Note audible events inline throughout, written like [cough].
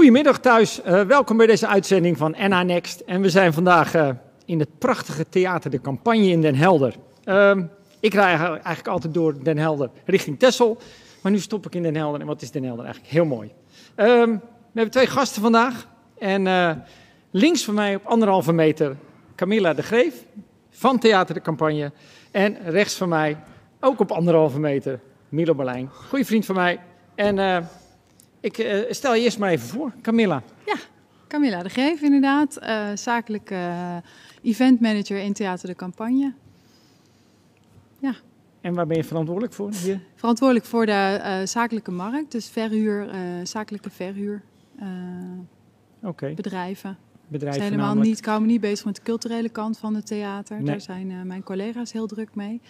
Goedemiddag thuis, uh, welkom bij deze uitzending van NA Next. En we zijn vandaag uh, in het prachtige theater De Campagne in Den Helder. Uh, ik rij eigenlijk altijd door Den Helder richting Texel, maar nu stop ik in Den Helder. En wat is Den Helder eigenlijk? Heel mooi. Ehm, we hebben twee gasten vandaag. En eh, links van mij op anderhalve meter Camilla de Greef van Theater De Campagne. En rechts van mij, ook op anderhalve meter, Milo Berlijn. Goeie vriend van mij. En ik uh, stel je eerst maar even voor, Camilla. Ja, Camilla de Geef inderdaad. Uh, zakelijke uh, eventmanager in Theater de Campagne. Ja. En waar ben je verantwoordelijk voor hier? Verantwoordelijk voor de zakelijke markt, dus verhuur, zakelijke verhuur. Okay. Bedrijven. Bedrijven zijn helemaal namelijk. niet, komen niet bezig met de culturele kant van het theater. Nee. Daar zijn mijn collega's heel druk mee.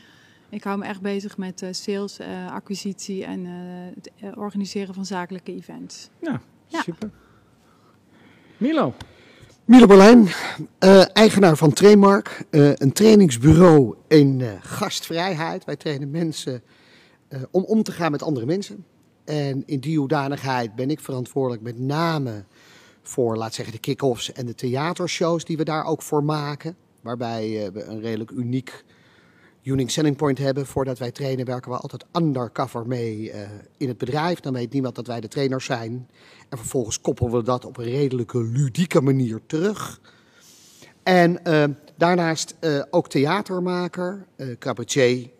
Ik hou me echt bezig met uh, sales, uh, acquisitie en uh, het organiseren van zakelijke events. Ja, ja. super. Milo. Milo Berlijn, eigenaar van Trainmark, een trainingsbureau in gastvrijheid. Wij trainen mensen om om te gaan met andere mensen. En in die hoedanigheid ben ik verantwoordelijk met name voor, laat zeggen, de kick-offs en de theatershows die we daar ook voor maken. Waarbij we een redelijk uniek unique selling point hebben. Voordat wij trainen werken we altijd undercover mee uh, in het bedrijf. Dan weet niemand dat wij de trainers zijn. En vervolgens koppelen we dat op een redelijke ludieke manier terug. En uh, daarnaast uh, ook theatermaker, cabaretier.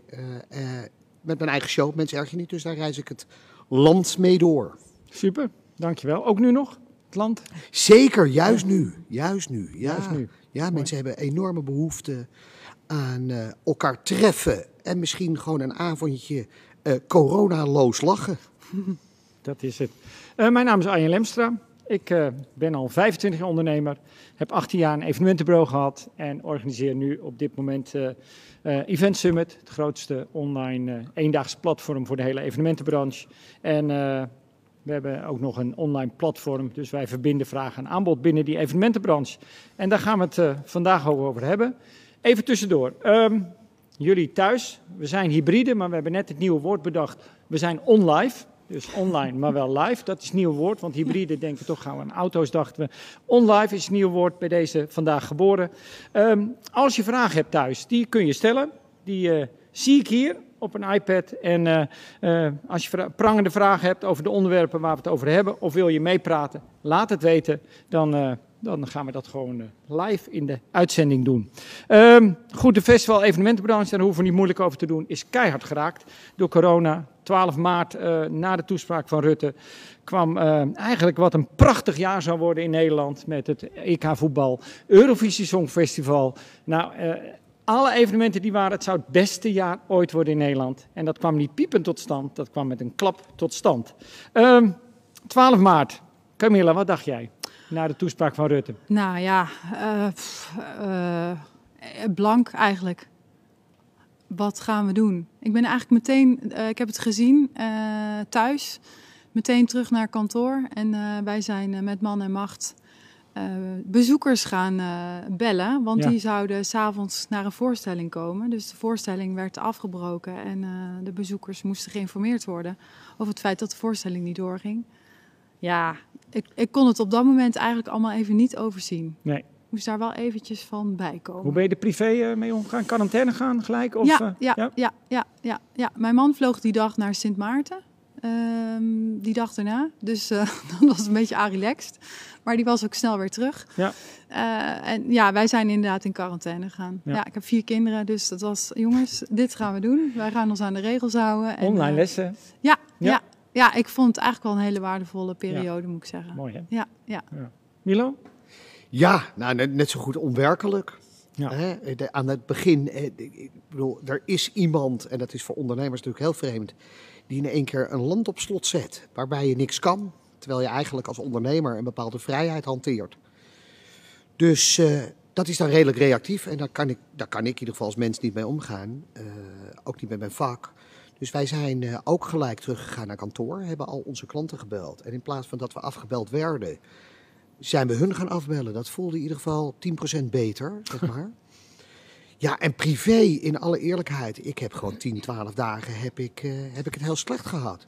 met mijn eigen show, Mensen Erg Je Niet. Dus daar reis ik het land mee door. Super, dankjewel. Ook nu nog? Het land? Zeker, juist nu. Juist nu. Ja, juist nu. ja mensen hebben enorme behoefte aan uh, elkaar treffen en misschien gewoon een avondje uh, coronaloos lachen. [laughs] Dat is het. Uh, mijn naam is Arjen Lemstra. Ik ben al 25 jaar ondernemer, heb 18 jaar een evenementenbureau gehad en organiseer nu op dit moment Event Summit, het grootste online eendaagse platform voor de hele evenementenbranche. En we hebben ook nog een online platform, dus wij verbinden vraag en aanbod binnen die evenementenbranche. En daar gaan we het vandaag over hebben. Even tussendoor. Um, jullie thuis, we zijn hybride, maar we hebben net het nieuwe woord bedacht. We zijn on-live, dus online, maar wel live. Dat is het nieuwe woord, want hybride denken toch gaan we aan auto's, dachten we. On-live is het nieuwe woord bij deze vandaag geboren. Um, als je vragen hebt thuis, die kun je stellen. Die uh, zie ik hier op een iPad. En uh, uh, als je prangende vragen hebt over de onderwerpen waar we het over hebben, of wil je meepraten, laat het weten. Dan dan gaan we dat gewoon uh, live in de uitzending doen. Um, goed, de festival evenementenbranche, daar hoeven we niet moeilijk over te doen, is keihard geraakt door corona. 12 maart, uh, na de toespraak van Rutte, kwam uh, eigenlijk wat een prachtig jaar zou worden in Nederland met het EK voetbal, Eurovisie Songfestival. Nou, alle evenementen die waren, het zou het beste jaar ooit worden in Nederland. En dat kwam niet piepend tot stand, dat kwam met een klap tot stand. Um, 12 maart, Camilla, wat dacht jij? Na de toespraak van Rutte? Nou ja, uh, pff, uh, blank eigenlijk. Wat gaan we doen? Ik ben eigenlijk meteen, uh, ik heb het gezien thuis, meteen terug naar kantoor. En wij zijn met man en macht bezoekers gaan bellen. Want ja. die zouden s'avonds naar een voorstelling komen. Dus de voorstelling werd afgebroken en de bezoekers moesten geïnformeerd worden over het feit dat de voorstelling niet doorging. Ja, ik, ik kon het op dat moment eigenlijk allemaal even niet overzien. Nee. Moest daar wel eventjes van bij komen. Hoe ben je er privé uh, mee omgegaan? Quarantaine gaan gelijk? Of, ja, uh, ja, ja, ja, ja, ja, ja. Mijn man vloog die dag naar Sint Maarten. Um, die dag daarna. Dus [laughs] uh, dat was een beetje relaxed. Maar die was ook snel weer terug. Ja. en ja, wij zijn inderdaad in quarantaine gegaan. Ja. ja. ik heb vier kinderen, dus dat was... Jongens, dit gaan we doen. Wij gaan ons aan de regels houden. En, Online lessen? Ja, ja. Ja, ik vond het eigenlijk wel een hele waardevoode periode, ja. moet ik zeggen. Mooi, hè? Ja, ja. ja. Milo? Ja, nou, net, net zo goed onwerkelijk. Ja. Hè? De, aan het begin, ik bedoel, er is iemand, en dat is voor ondernemers natuurlijk heel vreemd, die in één keer een land op slot zet, waarbij je niks kan, terwijl je eigenlijk als ondernemer een bepaalde vrijheid hanteert. Dus uh, dat is dan redelijk reactief en daar kan, ik, daar kan ik in ieder geval als mens niet mee omgaan, uh, ook niet met mijn vak. Dus wij zijn uh, ook gelijk teruggegaan naar kantoor, hebben al onze klanten gebeld. En in plaats van dat we afgebeld werden, zijn we hun gaan afbellen. Dat voelde in ieder geval 10% beter, zeg maar. [laughs] ja, en privé, in alle eerlijkheid, ik heb gewoon 10, 12 dagen heb ik, uh, heb ik het heel slecht gehad.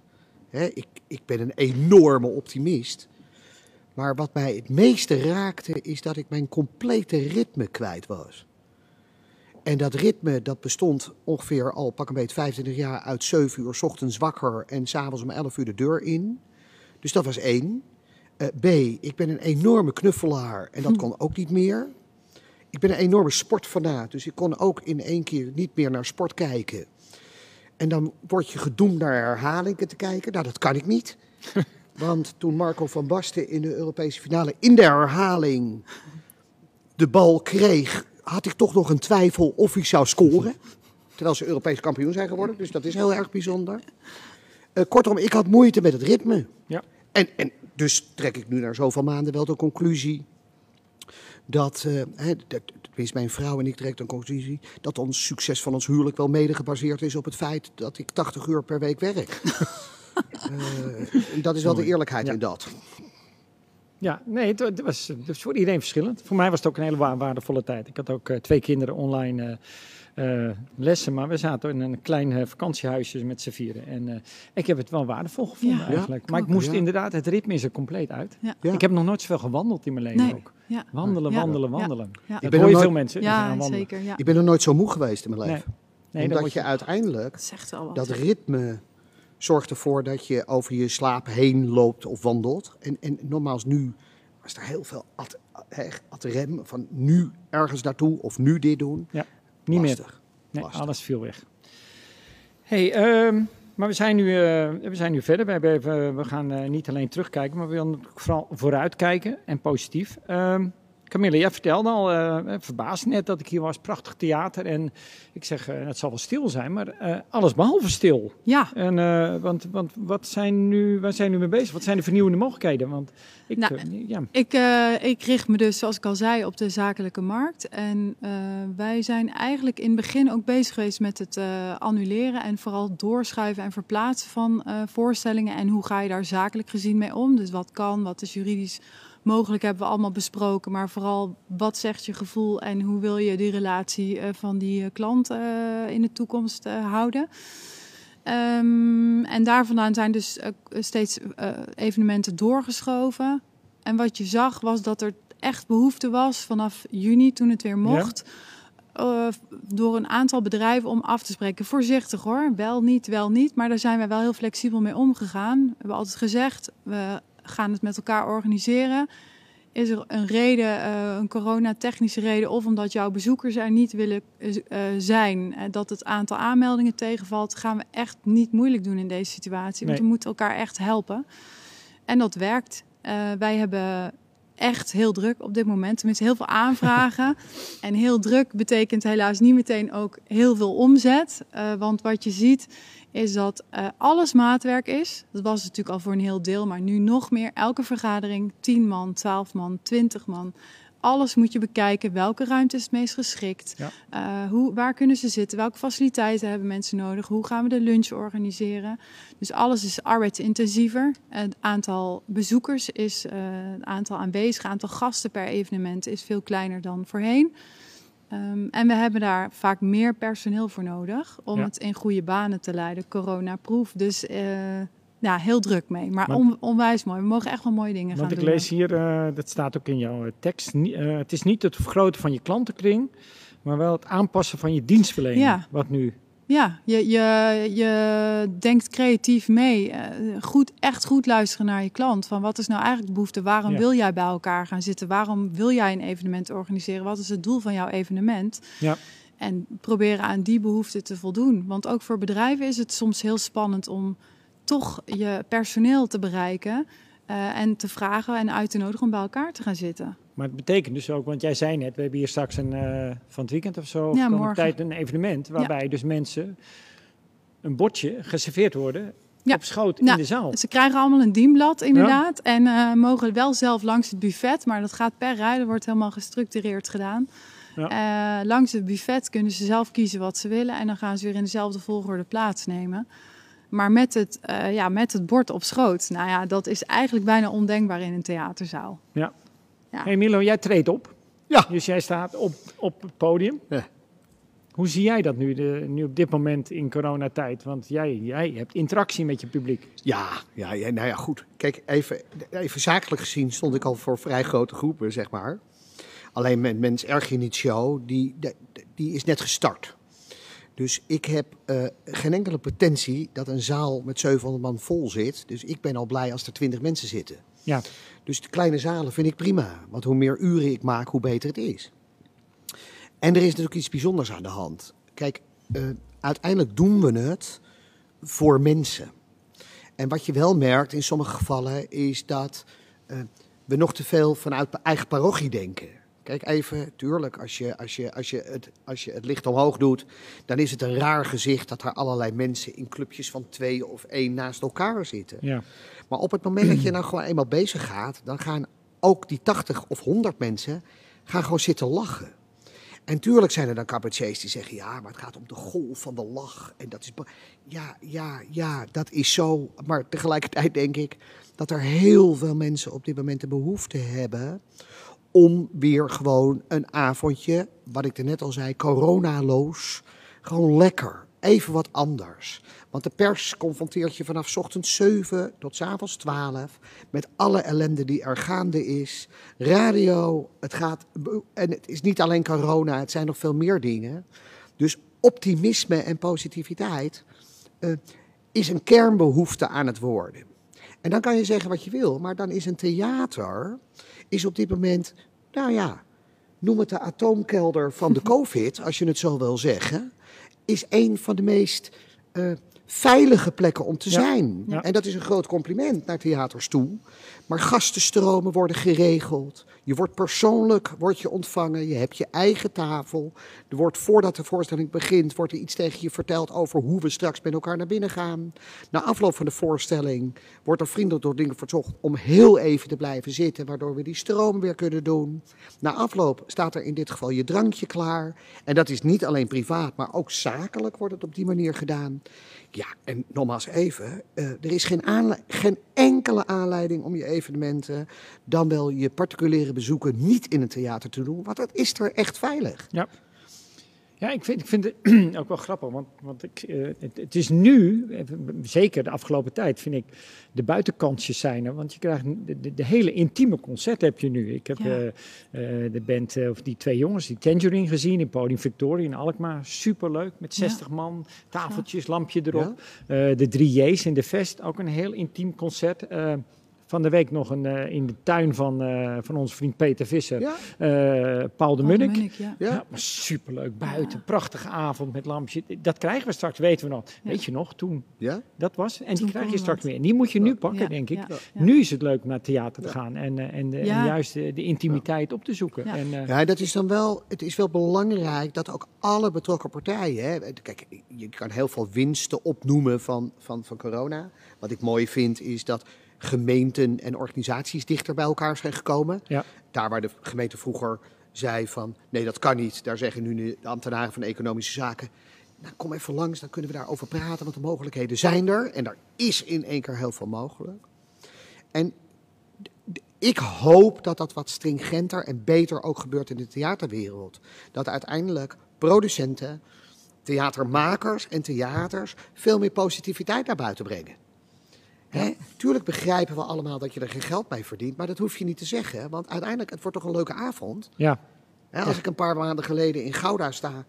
Hè, ik, ik ben een enorme optimist. Maar wat mij het meeste raakte, is dat ik mijn complete ritme kwijt was. En dat ritme dat bestond ongeveer al pak een beetje 25 jaar uit 7 uur 's ochtends wakker en s'avonds om 11 uur de deur in. Dus dat was één. Eh, B, ik ben een enorme knuffelaar en dat kon ook niet meer. Ik ben een enorme sportfanaat, dus ik kon ook in één keer niet meer naar sport kijken. En dan word je gedoemd naar herhalingen te kijken. Nou, dat kan ik niet. [laughs] Want toen Marco van Basten in de Europese finale in de herhaling de bal kreeg, had ik toch nog een twijfel of hij zou scoren. Terwijl ze Europees kampioen zijn geworden, dus dat is heel erg bijzonder. Eh, kortom, ik had moeite met het ritme. Ja. En, en dus trek ik nu na zoveel maanden wel de conclusie dat, eh, dat, tenminste mijn vrouw en ik trek de conclusie, dat ons succes van ons huwelijk wel mede gebaseerd is op het feit dat ik 80 uur per week werk. [laughs] Eh, dat is wel de eerlijkheid Ja. in dat. Ja, nee, het, het was, het was voor iedereen verschillend. Voor mij was het ook een hele wa- waardevolle tijd. Ik had ook eh, twee kinderen online eh, eh, lessen, maar we zaten in een klein eh, vakantiehuisje met z'n vieren. En eh, ik heb het wel waardevol gevonden Ja, eigenlijk. ik maar ik moest Ja. inderdaad, het ritme is er compleet uit. Ja. Ja. Ik heb nog nooit zoveel gewandeld in mijn leven Nee. ook. Ja, Wandelen, wandelen, Ja. wandelen. Ja. Dat ben hoor je veel mensen. die gaan ja wandelen. zeker. Ja. Ik ben nog nooit zo moe geweest in mijn Nee. leven. Nee, dan Omdat word je uiteindelijk, Dat zegt wel wat. dat ritme zorgt ervoor dat je over je slaap heen loopt of wandelt. En, en nogmaals, nu was er heel veel ad, rem van nu ergens naartoe of nu dit doen. niet meer. Nee, Lastig. alles viel weg. hey, ehm, maar we zijn nu, eh, we zijn nu verder. We, we gaan eh, niet alleen terugkijken, maar we willen vooral vooruitkijken en positief. Ehm Camille, jij vertelde al, eh verbaasd net dat ik hier was, prachtig theater. En ik zeg, eh, het zal wel stil zijn, maar eh, alles behalve stil. Ja, En, want want wat zijn nu, waar zijn we nu mee bezig? Wat zijn de vernieuwende mogelijkheden? Want ik, Nou, ja, Ik, ik richt me dus, zoals ik al zei, op de zakelijke markt. En wij zijn eigenlijk in het begin ook bezig geweest met het annuleren en vooral doorschuiven en verplaatsen van voorstellingen. En hoe ga je daar zakelijk gezien mee om? Dus wat kan, wat is juridisch mogelijk, hebben we allemaal besproken. Maar vooral, wat zegt je gevoel en hoe wil je die relatie eh, van die eh, klant eh, in de toekomst houden? Ehm, en daar vandaan zijn dus steeds evenementen doorgeschoven. En wat je zag was dat er echt behoefte was vanaf juni, toen het weer mocht, door een aantal bedrijven om af te spreken. Voorzichtig hoor, wel niet, wel niet. Maar daar zijn wij wel heel flexibel mee omgegaan. We hebben altijd gezegd, we gaan het met elkaar organiseren. Is er een reden, eh, een coronatechnische reden, of omdat jouw bezoekers er niet willen eh, zijn, eh, dat het aantal aanmeldingen tegenvalt, gaan we echt niet moeilijk doen in deze situatie. Want Nee. we moeten elkaar echt helpen. En dat werkt. Wij hebben echt heel druk op dit moment. Tenminste, heel veel aanvragen. [laughs] en heel druk betekent helaas niet meteen ook heel veel omzet. Want wat je ziet is dat eh, alles maatwerk is. Dat was natuurlijk al voor een heel deel, maar nu nog meer. Elke vergadering, 10 man, 12 man, 20 man. Alles moet je bekijken. Welke ruimte is het meest geschikt? Ja. Eh, hoe, waar kunnen ze zitten? Welke faciliteiten hebben mensen nodig? Hoe gaan we de lunch organiseren? Dus alles is arbeidsintensiever. Het aantal bezoekers is, eh, het aantal aanwezigen, het aantal gasten per evenement is veel kleiner dan voorheen. Ehm, en we hebben daar vaak meer personeel voor nodig om Ja. het in goede banen te leiden, corona-proof. Dus eh, ja, heel druk mee, maar Maar- on- onwijs mooi. We mogen echt wel mooie dingen Want gaan ik doen. lees hier, eh, dat staat ook in jouw eh, tekst, het is niet het vergroten van je klantenkring, maar wel het aanpassen van je dienstverlening. Ja. Wat nu? Ja, je, je, je denkt creatief mee. Eh, goed, echt goed luisteren naar je klant. Van wat is nou eigenlijk de behoefte? Waarom Ja. wil jij bij elkaar gaan zitten? Waarom wil jij een evenement organiseren? Wat is het doel van jouw evenement? Ja. En proberen aan die behoeften te voldoen. Want ook voor bedrijven is het soms heel spannend om toch je personeel te bereiken. eh, en te vragen en uit te nodigen om bij elkaar te gaan zitten. Maar het betekent dus ook, want jij zei net, we hebben hier straks een, eh, van het weekend of zo, of Ja, morgen. tijd een evenement, waarbij dus mensen een bordje geserveerd worden Ja. op schoot in de zaal. Ze krijgen allemaal een dienblad, inderdaad. En eh, mogen wel zelf langs het buffet, maar dat gaat per rij. Dat wordt helemaal gestructureerd gedaan. Eh, langs het buffet kunnen ze zelf kiezen wat ze willen. En dan gaan ze weer in dezelfde volgorde plaatsnemen. Maar met het, ja, met het bord op schoot, nou ja, dat is eigenlijk bijna ondenkbaar in een theaterzaal. Ja. Ja. Hey Milo, jij treedt op. Ja. Dus jij staat op, op het podium. Ja. Hoe zie jij dat nu, de, nu op dit moment in coronatijd? Want jij, jij hebt interactie met je publiek. Ja, ja, ja, nou ja, goed. Kijk, even, even zakelijk gezien stond ik al voor vrij grote groepen, zeg maar. Alleen met Mens Erg show, die, die, die is net gestart. Dus ik heb uh, geen enkele potentie dat een zaal met 700 man vol zit. Dus ik ben al blij als er 20 mensen zitten. Ja. Dus de kleine zalen vind ik prima. Want hoe meer uren ik maak, hoe beter het is. En er is natuurlijk iets bijzonders aan de hand. Kijk, uh, uiteindelijk doen we het voor mensen. En wat je wel merkt in sommige gevallen is dat uh, we nog te veel vanuit eigen parochie denken. Kijk even, tuurlijk, als je, als, je, als, je het, als je het licht omhoog doet, dan is het een raar gezicht dat er allerlei mensen in clubjes van twee of één naast elkaar zitten. Ja. Maar op het moment dat je [clears throat] nou gewoon eenmaal bezig gaat, dan gaan ook die 80 of 100 mensen gaan gewoon zitten lachen. En tuurlijk zijn er dan cabaretiers die zeggen, ja, maar het gaat om de golf van de lach. En dat is, ja, ja, ja, dat is zo. Maar tegelijkertijd denk ik dat er heel veel mensen op dit moment de behoefte hebben om weer gewoon een avondje, wat ik er net al zei, coronaloos, gewoon lekker, even wat anders. Want de pers confronteert je vanaf ochtends 7 tot avonds 12 met alle ellende die er gaande is. Radio, het gaat, en het is niet alleen corona, het zijn nog veel meer dingen. Dus optimisme en positiviteit uh, is een kernbehoefte aan het worden. En dan kan je zeggen wat je wil, maar dan is een theater is op dit moment, nou ja, noem het de atoomkelder van de [laughs] COVID, als je het zo wil zeggen, is een van de meest uh, veilige plekken om te Ja, zijn. ja. En dat is een groot compliment naar theaters toe. Maar gastenstromen worden geregeld. Je wordt persoonlijk wordt je ontvangen. Je hebt je eigen tafel. Er wordt voordat de voorstelling begint, wordt er iets tegen je verteld over hoe we straks met elkaar naar binnen gaan. Na afloop van de voorstelling wordt er vriendelijk door dingen verzocht om heel even te blijven zitten, waardoor we die stroom weer kunnen doen. Na afloop staat er in dit geval je drankje klaar. En dat is niet alleen privaat, maar ook zakelijk wordt het op die manier gedaan. Ja, en nogmaals even, eh, er is geen, geen enkele aanleiding om je evenementen, dan wel je particuliere bezoeken, niet in een theater te doen, want dat is er echt veilig. Ja, ik vind, ik vind het [clears throat] ook wel grappig, want, want ik, eh, het, het is nu, eh, zeker de afgelopen tijd, vind ik, de buitenkansjes zijn er. Want je krijgt de, de, de hele intieme concert heb je nu. Ik heb Ja. eh, de band, of die twee jongens, die Tangerine gezien in Podium Victoria in Alkmaar. Superleuk, met Ja. 60 man, tafeltjes, lampje erop. Ja? De drie J's in de Vest, ook een heel intiem concert. Van de week nog een, eh, in de tuin van, eh, van onze vriend Peter Visser, Ja? eh, Paul de Munnik. ja. Ja? Superleuk buiten. Ja. Prachtige avond met lampjes. Dat krijgen we straks, weten we nog. Ja. Weet je nog, toen Ja? dat was. En die krijg je straks meer. En die moet je nu pakken, Ja, denk ik. ja, ja. Nu is het leuk om naar het theater te Ja. gaan en, eh, en, de, Ja. en juist de, de intimiteit op te zoeken. Ja. En, eh, Ja, dat is dan wel, het is wel belangrijk dat ook alle betrokken partijen, hè, kijk, je kan heel veel winsten opnoemen van, van, van corona. Wat ik mooi vind is dat gemeenten en organisaties dichter bij elkaar zijn gekomen. Ja. Daar waar de gemeente vroeger zei van, nee dat kan niet, daar zeggen nu de ambtenaren van economische zaken, nou kom even langs, dan kunnen we daarover praten, want de mogelijkheden zijn er. En er is in één keer heel veel mogelijk. En ik hoop dat dat wat stringenter en beter ook gebeurt in de theaterwereld. Dat uiteindelijk producenten, theatermakers en theaters veel meer positiviteit naar buiten brengen. Hè? Tuurlijk begrijpen we allemaal dat je er geen geld mee verdient, maar dat hoef je niet te zeggen. Want uiteindelijk, het wordt toch een leuke avond. ja. Hè, als ik een paar maanden geleden in Gouda sta,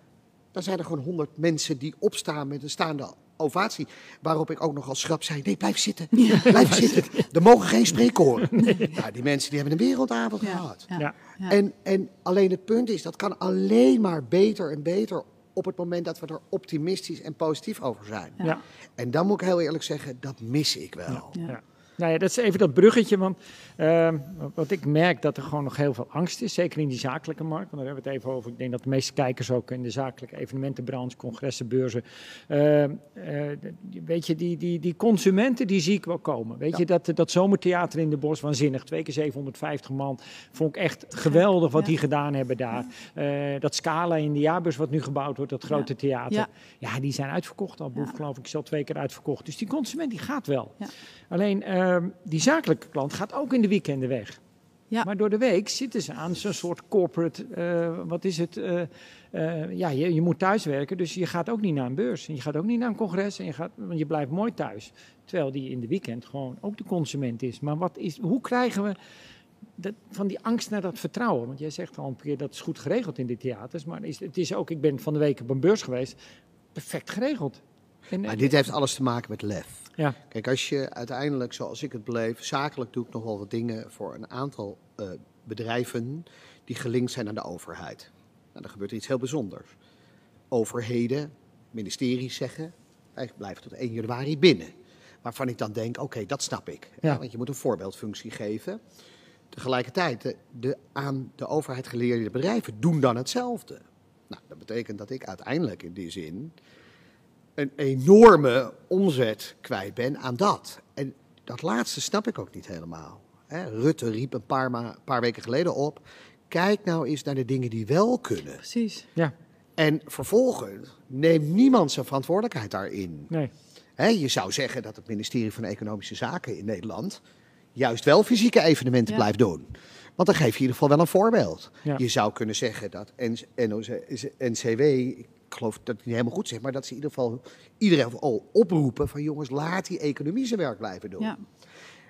dan zijn er gewoon honderd mensen die opstaan met een staande ovatie. Waarop ik ook nog als schrap zei, nee, blijf zitten. [laughs] Blijf zitten. Er mogen geen spreekkoren. Nou, die mensen die hebben een wereldavond Ja, gehad. ja. En, en alleen het punt is, dat kan alleen maar beter en beter op het moment dat we er optimistisch en positief over zijn. Ja. Ja. En dan moet ik heel eerlijk zeggen, dat mis ik wel. Ja. Nou ja, dat is even dat bruggetje, want ehm, wat ik merk dat er gewoon nog heel veel angst is, zeker in die zakelijke markt. Want daar hebben we het even over. Ik denk dat de meeste kijkers ook in de zakelijke evenementenbranche, congressen, beurzen. ehm, eh, weet je, die, die, die consumenten die zie ik wel komen. Weet Ja. je, dat, dat zomertheater in de bos, waanzinnig. Twee keer 750 man. Vond ik echt geweldig wat Ja. die gedaan hebben daar. Eh, dat Scala in de jaarbeurs wat nu gebouwd wordt, dat grote theater. Ja. Die zijn uitverkocht al. Boef, geloof ik, is al twee keer uitverkocht. Dus die consument die gaat wel. Alleen ehm, die zakelijke klant gaat ook in de weekenden weg. Ja. Maar door de week zitten ze aan zo'n soort corporate, eh, wat is het? eh, eh, ja, je, je moet thuiswerken, dus je gaat ook niet naar een beurs. En je gaat ook niet naar een congres, en je gaat, want je blijft mooi thuis. Terwijl die in de weekend gewoon ook de consument is. Maar wat is, hoe krijgen we dat, van die angst naar dat vertrouwen? Want jij zegt al een keer dat is goed geregeld in de theaters. Maar is, het is ook, ik ben van de week op een beurs geweest, perfect geregeld. En, Maar dit heeft alles te maken met lef. Ja. Kijk, als je uiteindelijk, zoals ik het beleef, zakelijk doe ik nog wel wat dingen voor een aantal eh, bedrijven die gelinkt zijn aan de overheid. Nou, dan gebeurt er iets heel bijzonders. Overheden, ministeries zeggen, wij blijven tot 1 januari binnen. Waarvan ik dan denk, oké, dat snap ik. Ja. Want je moet een voorbeeldfunctie geven. Tegelijkertijd, de, de aan de overheid geleerde bedrijven doen dan hetzelfde. Nou, dat betekent dat ik uiteindelijk in die zin een enorme omzet kwijt ben aan dat. En dat laatste snap ik ook niet helemaal. Hè, Rutte riep een paar, ma- paar weken geleden op. Kijk nou eens naar de dingen die wel kunnen. Precies. Ja, En vervolgens neemt niemand zijn verantwoordelijkheid daarin. nee. Hè, je zou zeggen dat het ministerie van Economische Zaken in Nederland juist wel fysieke evenementen Ja. blijft doen. Want dan geef je in ieder geval wel een voorbeeld. Ja. Je zou kunnen zeggen dat NCW, ik geloof dat ik niet helemaal goed zeg, maar dat ze in ieder geval iedereen al oproepen van jongens, laat die economie zijn werk blijven doen. Ja.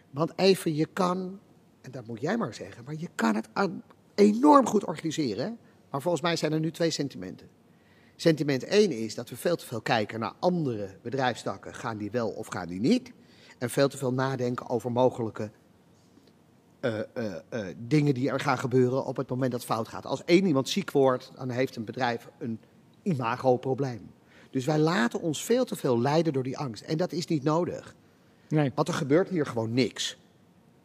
Want even, je kan, en dat moet jij maar zeggen, maar je kan het aan- enorm goed organiseren. Maar volgens mij zijn er nu twee sentimenten. Sentiment 1 is dat we veel te veel kijken naar andere bedrijfstakken. Gaan die wel of gaan die niet? En veel te veel nadenken over mogelijke eh, eh, eh, dingen die er gaan gebeuren op het moment dat het fout gaat. Als één iemand ziek wordt, dan heeft een bedrijf een imagoprobleem. Dus wij laten ons veel te veel leiden door die angst. En dat is niet nodig. nee. Want er gebeurt hier gewoon niks.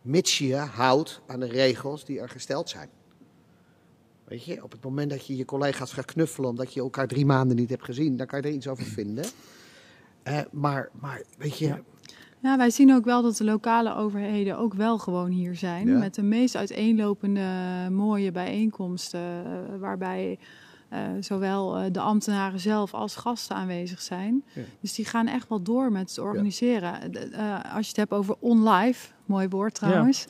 Mits je houdt aan de regels die er gesteld zijn. Weet je, op het moment dat je je collega's gaat knuffelen omdat je elkaar drie maanden niet hebt gezien, dan kan je er iets over vinden. Eh, maar, maar, weet je, Ja. Ja, wij zien ook wel dat de lokale overheden ook wel gewoon hier zijn. Ja. Met de meest uiteenlopende mooie bijeenkomsten. eh, waarbij eh, zowel eh, de ambtenaren zelf als gasten aanwezig zijn. Ja. Dus die gaan echt wel door met het organiseren. De- eh, als je het hebt over on-live, mooi woord trouwens.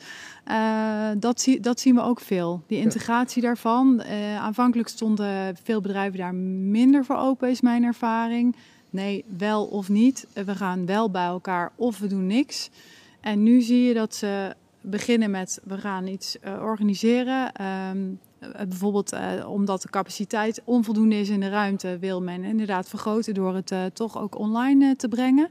dat, zie, dat zien we ook veel. Die integratie daarvan. Aanvankelijk stonden veel bedrijven daar minder voor open, is mijn ervaring. Nee, wel of niet. We gaan wel bij elkaar of we doen niks. En nu zie je dat ze beginnen met we gaan iets organiseren. Ehm, eh, bijvoorbeeld eh, omdat de capaciteit onvoldoende is in de ruimte, wil men inderdaad vergroten door het eh, toch ook online eh, te brengen.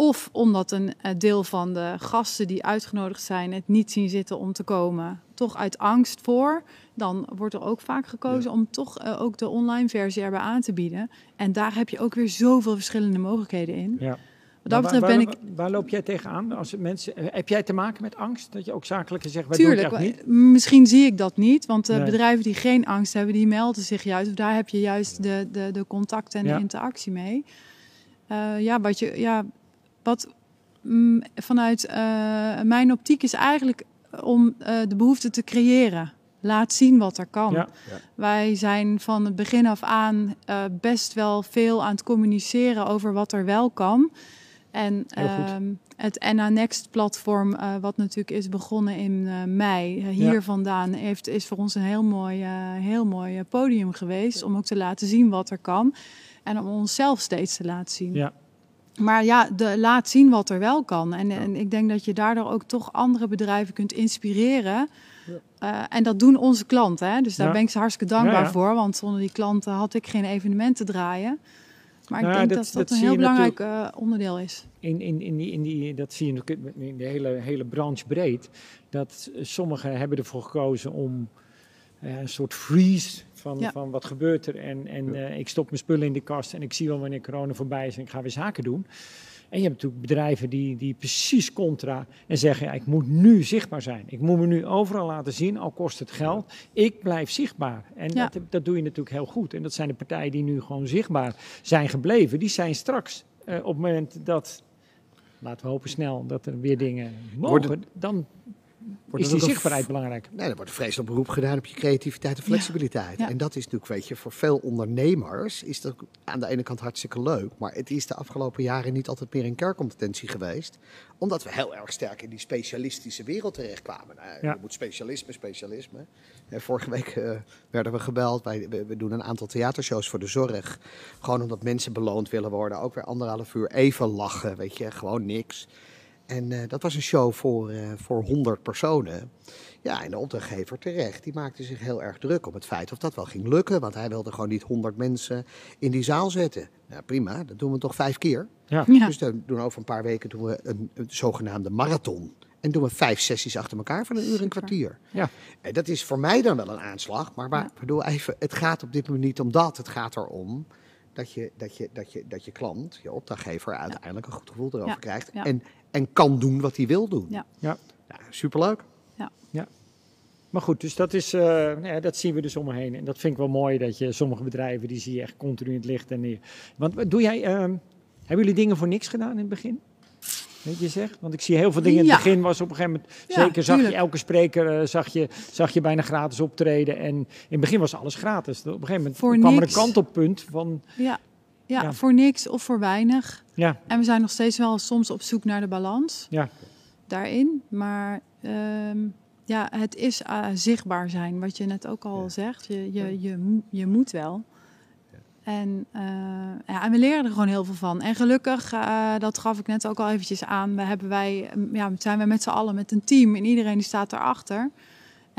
Of omdat een eh, deel van de gasten die uitgenodigd zijn het niet zien zitten om te komen, toch uit angst voor. Dan wordt er ook vaak gekozen om toch eh, ook de online versie erbij aan te bieden. En daar heb je ook weer zoveel verschillende mogelijkheden in. Ja. Wat dat Maar betreft waar, ben ik waar, waar loop jij tegenaan? Als mensen, eh, heb jij te maken met angst? Dat je ook zakelijke zegt, wij Tuurlijk, echt niet? misschien zie ik dat niet. Want Nee. bedrijven die geen angst hebben, die melden zich juist. Of daar heb je juist de, de, de contact en Ja. de interactie mee. Eh, ja, wat je, ja, wat mm, vanuit eh, mijn optiek is eigenlijk om eh, de behoefte te creëren. Laat zien wat er kan. Ja. Wij zijn van het begin af aan eh, best wel veel aan het communiceren over wat er wel kan. En ehm, het NA Next platform, eh, wat natuurlijk is begonnen in eh, mei, eh, hier Ja. vandaan, heeft, is voor ons een heel mooi, heel mooi podium geweest. Om ook te laten zien wat er kan. En om onszelf steeds te laten zien. Ja. Maar ja, de, laat zien wat er wel kan. En, en ik denk dat je daardoor ook toch andere bedrijven kunt inspireren. En dat doen onze klanten. Hè? Dus daar ben ik ze hartstikke dankbaar voor. Want zonder die klanten had ik geen evenementen draaien. Maar ik Nou, denk dat- dat dat, dat een heel belangrijk eh, onderdeel is. In, in, in, die, in die, dat zie je natuurlijk in de hele, hele branche breed. Dat sommigen hebben ervoor gekozen om eh, een soort freeze van, Ja. van wat gebeurt er. En, en eh, ik stop mijn spullen in de kast en ik zie wel wanneer corona voorbij is en ik ga weer zaken doen. En je hebt natuurlijk bedrijven die, die precies contra en zeggen, ja, ik moet nu zichtbaar zijn. Ik moet me nu overal laten zien, al kost het geld. Ik blijf zichtbaar. En Ja. dat, dat doe je natuurlijk heel goed. En dat zijn de partijen die nu gewoon zichtbaar zijn gebleven. Die zijn straks, eh, op het moment dat, laten we hopen snel, dat er weer dingen mogen, Worden- dan Wordt is die zichtbaarheid belangrijk. Nee, er wordt een vreselijk beroep gedaan op je creativiteit en flexibiliteit. Ja. En dat is natuurlijk, weet je, voor veel ondernemers is dat aan de ene kant hartstikke leuk. Maar het is de afgelopen jaren niet altijd meer een kerncompetentie geweest. Omdat we heel erg sterk in die specialistische wereld terechtkwamen. Nou, Ja. Je moet specialisme, specialisme. En vorige week eh, werden we gebeld. Wij, we, we doen een aantal theatershows voor de zorg. Gewoon omdat mensen beloond willen worden. Ook weer anderhalf uur even lachen, weet je, gewoon niks. En eh, dat was een show voor, eh, voor 100 personen. Ja, en de opdrachtgever terecht, die maakte zich heel erg druk om het feit of dat wel ging lukken. Want hij wilde gewoon niet 100 mensen in die zaal zetten. Nou prima, dat doen we toch vijf keer. Ja. Ja. Dus dan doen we over een paar weken doen we een, een zogenaamde marathon. En doen we vijf sessies achter elkaar van een uur en kwartier. Ja. En dat is voor mij dan wel een aanslag. Maar, maar bedoel even, het gaat op dit moment niet om dat. Het gaat erom dat je, dat je, dat je, dat je klant, je opdrachtgever, uiteindelijk een goed gevoel erover Ja. krijgt. Ja. En, en kan doen wat hij wil doen. Ja. Ja. Ja, superleuk. Maar goed, dus dat, is, eh, nou ja, dat zien we dus om me heen. En dat vind ik wel mooi, dat je sommige bedrijven, die zie je echt continu in het licht. En, die- want wat doe jij, ehm, hebben jullie dingen voor niks gedaan in het begin? Weet je zegt? Want ik zie heel veel dingen in het Ja. begin was op een gegeven moment, Ja, zeker zag je elke spreker, eh, zag, je, zag je bijna gratis optreden. En in het begin was alles gratis. Op een gegeven moment Voor kwam er een kantelpunt van, Ja. Ja, Ja. voor niks of voor weinig. ja, En we zijn nog steeds wel soms op zoek naar de balans ja, daarin. Maar ehm, ja, het is eh, zichtbaar zijn, wat je net ook al Ja. zegt. Je, je, je, je moet wel. En, eh, ja, en we leren er gewoon heel veel van. En gelukkig, eh, dat gaf ik net ook al eventjes aan, we hebben wij, ja, zijn we met z'n allen met een team en iedereen die staat erachter.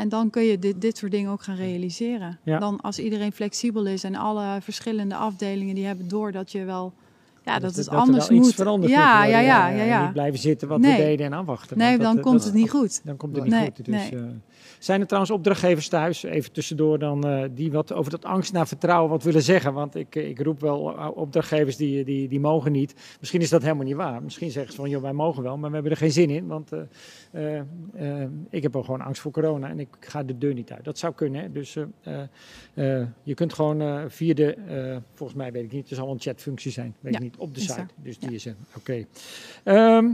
En dan kun je dit, dit soort dingen ook gaan realiseren. Ja. Dan als iedereen flexibel is en alle verschillende afdelingen die hebben door dat je wel, ja, dat, het er anders iets moet. veranderd ja, moet ja, ja, En ja, Niet ja. blijven zitten wat Nee. we deden en afwachten. Nee, dan dat- komt het niet goed. Dan komt het niet Nee, goed. Dus, nee. eh, zijn er trouwens opdrachtgevers thuis, even tussendoor dan, eh, die wat over dat angst naar vertrouwen wat willen zeggen? Want ik, eh, ik roep wel eh, opdrachtgevers die, die, die mogen niet. Misschien is dat helemaal niet waar. Misschien zeggen ze van, joh, wij mogen wel, maar we hebben er geen zin in. Want ik heb wel gewoon angst voor corona en ik ga de deur niet uit. Dat zou kunnen, hè. Dus je kunt gewoon via de, volgens mij weet ik niet, er zal een chatfunctie zijn, weet Ja, ik niet, op de is site. Dus Ja. die is er, oké. Ehm,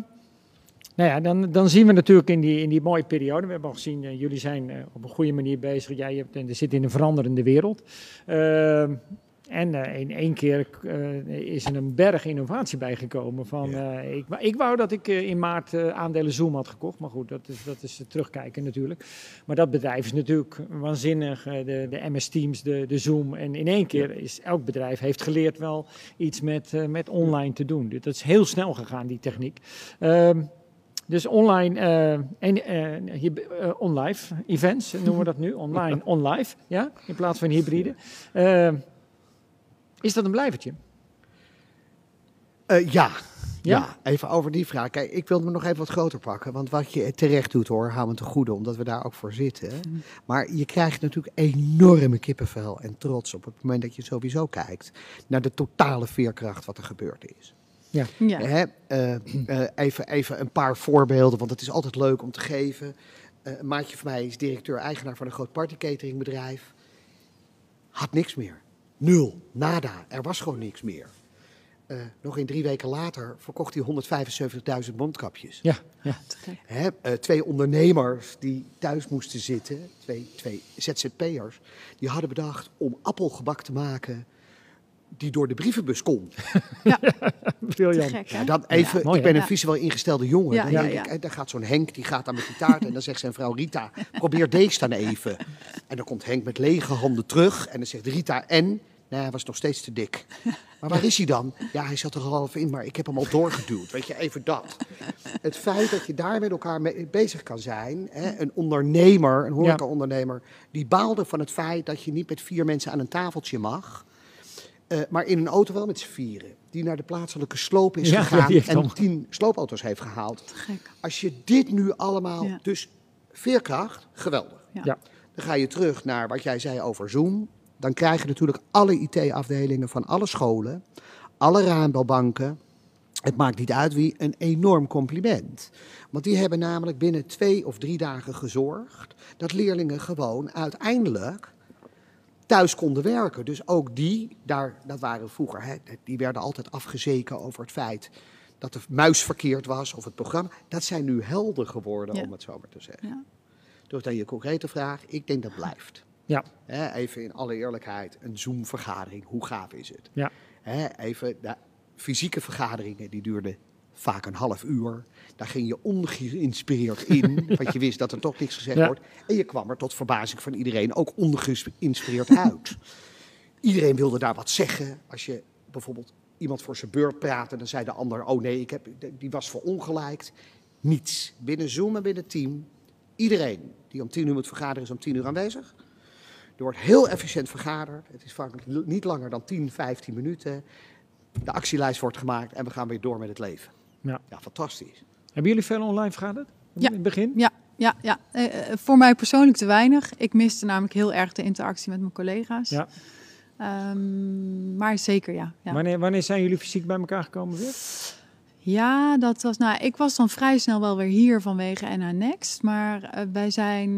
nou ja, dan, dan zien we natuurlijk in die, in die mooie periode. We hebben al gezien, eh, jullie zijn eh, op een goede manier bezig. Jij hebt, en zit in een veranderende wereld. Ehm, en eh, in één keer is er een berg innovatie bijgekomen. Van, Ja. ik, wou- ik wou dat ik in maart aandelen Zoom had gekocht. Maar goed, dat is, dat is terugkijken natuurlijk. Maar dat bedrijf is natuurlijk waanzinnig. de, de MS Teams, de, de Zoom. En in één keer is elk bedrijf heeft geleerd wel iets met, met online te doen. Dus dat is heel snel gegaan, die techniek. Dus online eh, en eh, hier, eh, on-live events noemen we dat nu. [laughs] Online, on-live, ja, in plaats van hybride. Is dat een blijvertje? Ja. Ja? Ja? even over die vraag. Kijk, ik wil me nog even wat groter pakken. Want wat je terecht doet hoor, hou me te goede, omdat we daar ook voor zitten. Maar je krijgt natuurlijk enorme kippenvel en trots op het moment dat je sowieso kijkt naar de totale veerkracht wat er gebeurd is. Ja. Hè? Eh, eh, even, even een paar voorbeelden, want het is altijd leuk om te geven. Eh, een maatje van mij is directeur-eigenaar van een groot partycateringbedrijf. Had niks meer. Nul. Nada. Er was gewoon niks meer. Eh, nog in drie weken later verkocht hij 175.000 mondkapjes. Ja, ja. Te gek. Hè, eh, twee ondernemers die thuis moesten zitten, twee, twee ZZP'ers, die hadden bedacht om appelgebak te maken die door de brievenbus kon. [laughs] Te briljant. gek? Ja, dan even, mooi, ik ben een visueel ingestelde jongen. Ja, dan ja, denk ja. ik, eh, dan gaat zo'n Henk, die gaat dan met die taart en dan zegt zijn vrouw Rita, probeer deze dan even. En dan komt Henk met lege handen terug en dan zegt Rita en... Nee, hij was nog steeds te dik. Maar waar is hij dan? Ja, hij zat er al half in, maar ik heb hem al doorgeduwd. Weet je, even dat. Het feit dat je daar met elkaar mee bezig kan zijn. Hè, een ondernemer, een horeca-ondernemer, die baalde van het feit dat je niet met vier mensen aan een tafeltje mag. Eh, maar in een auto wel met z'n vieren. Die naar de plaatselijke sloop is Ja, gegaan en allemaal- tien sloopauto's heeft gehaald. Te gek. Als je dit nu allemaal, Ja. dus veerkracht, geweldig. Ja. Ja. Dan ga je terug naar wat jij zei over Zoom. Dan krijgen natuurlijk alle IT-afdelingen van alle scholen, alle raambelbanken. Het maakt niet uit wie, een enorm compliment. Want die hebben namelijk binnen twee of drie dagen gezorgd dat leerlingen gewoon uiteindelijk thuis konden werken. Dus ook die, daar, dat waren vroeger, hè, die werden altijd afgezeken over het feit dat de muis verkeerd was of het programma. Dat zijn nu helder geworden, Ja. om het zo maar te zeggen. Ja. Dus dan je concrete vraag, ik denk dat blijft. Ja. Hè, even in alle eerlijkheid, een Zoom-vergadering, hoe gaaf is het? Ja. Hè, even, de fysieke vergaderingen, die duurden vaak een half uur. Daar ging je ongeïnspireerd in, [laughs] want je wist dat er toch niks gezegd Ja. wordt. En je kwam er tot verbazing van iedereen ook ongeïnspireerd uit. Iedereen wilde daar wat zeggen. Als je bijvoorbeeld iemand voor zijn beurt praatte, dan zei de ander: Oh nee, ik heb, die was verongelijkt. Niets. Binnen Zoom en binnen Team. Iedereen die om tien uur moet vergaderen, is om tien uur aanwezig. Er wordt heel efficiënt vergaderd. Het is vaak niet langer dan 10, 15 minuten. De actielijst wordt gemaakt en we gaan weer door met het leven. Ja. ja fantastisch. Hebben jullie veel online vergaderd? Ja. In het begin? Ja, ja, ja. Eh, eh, voor mij persoonlijk te weinig. Ik miste namelijk heel erg de interactie met mijn collega's. Ja. Ehm, maar zeker, ja. Ja. Wanneer, wanneer zijn jullie fysiek bij elkaar gekomen weer? ja, dat was. Nou, ik was dan vrij snel wel weer hier vanwege NH Next. Maar eh, wij zijn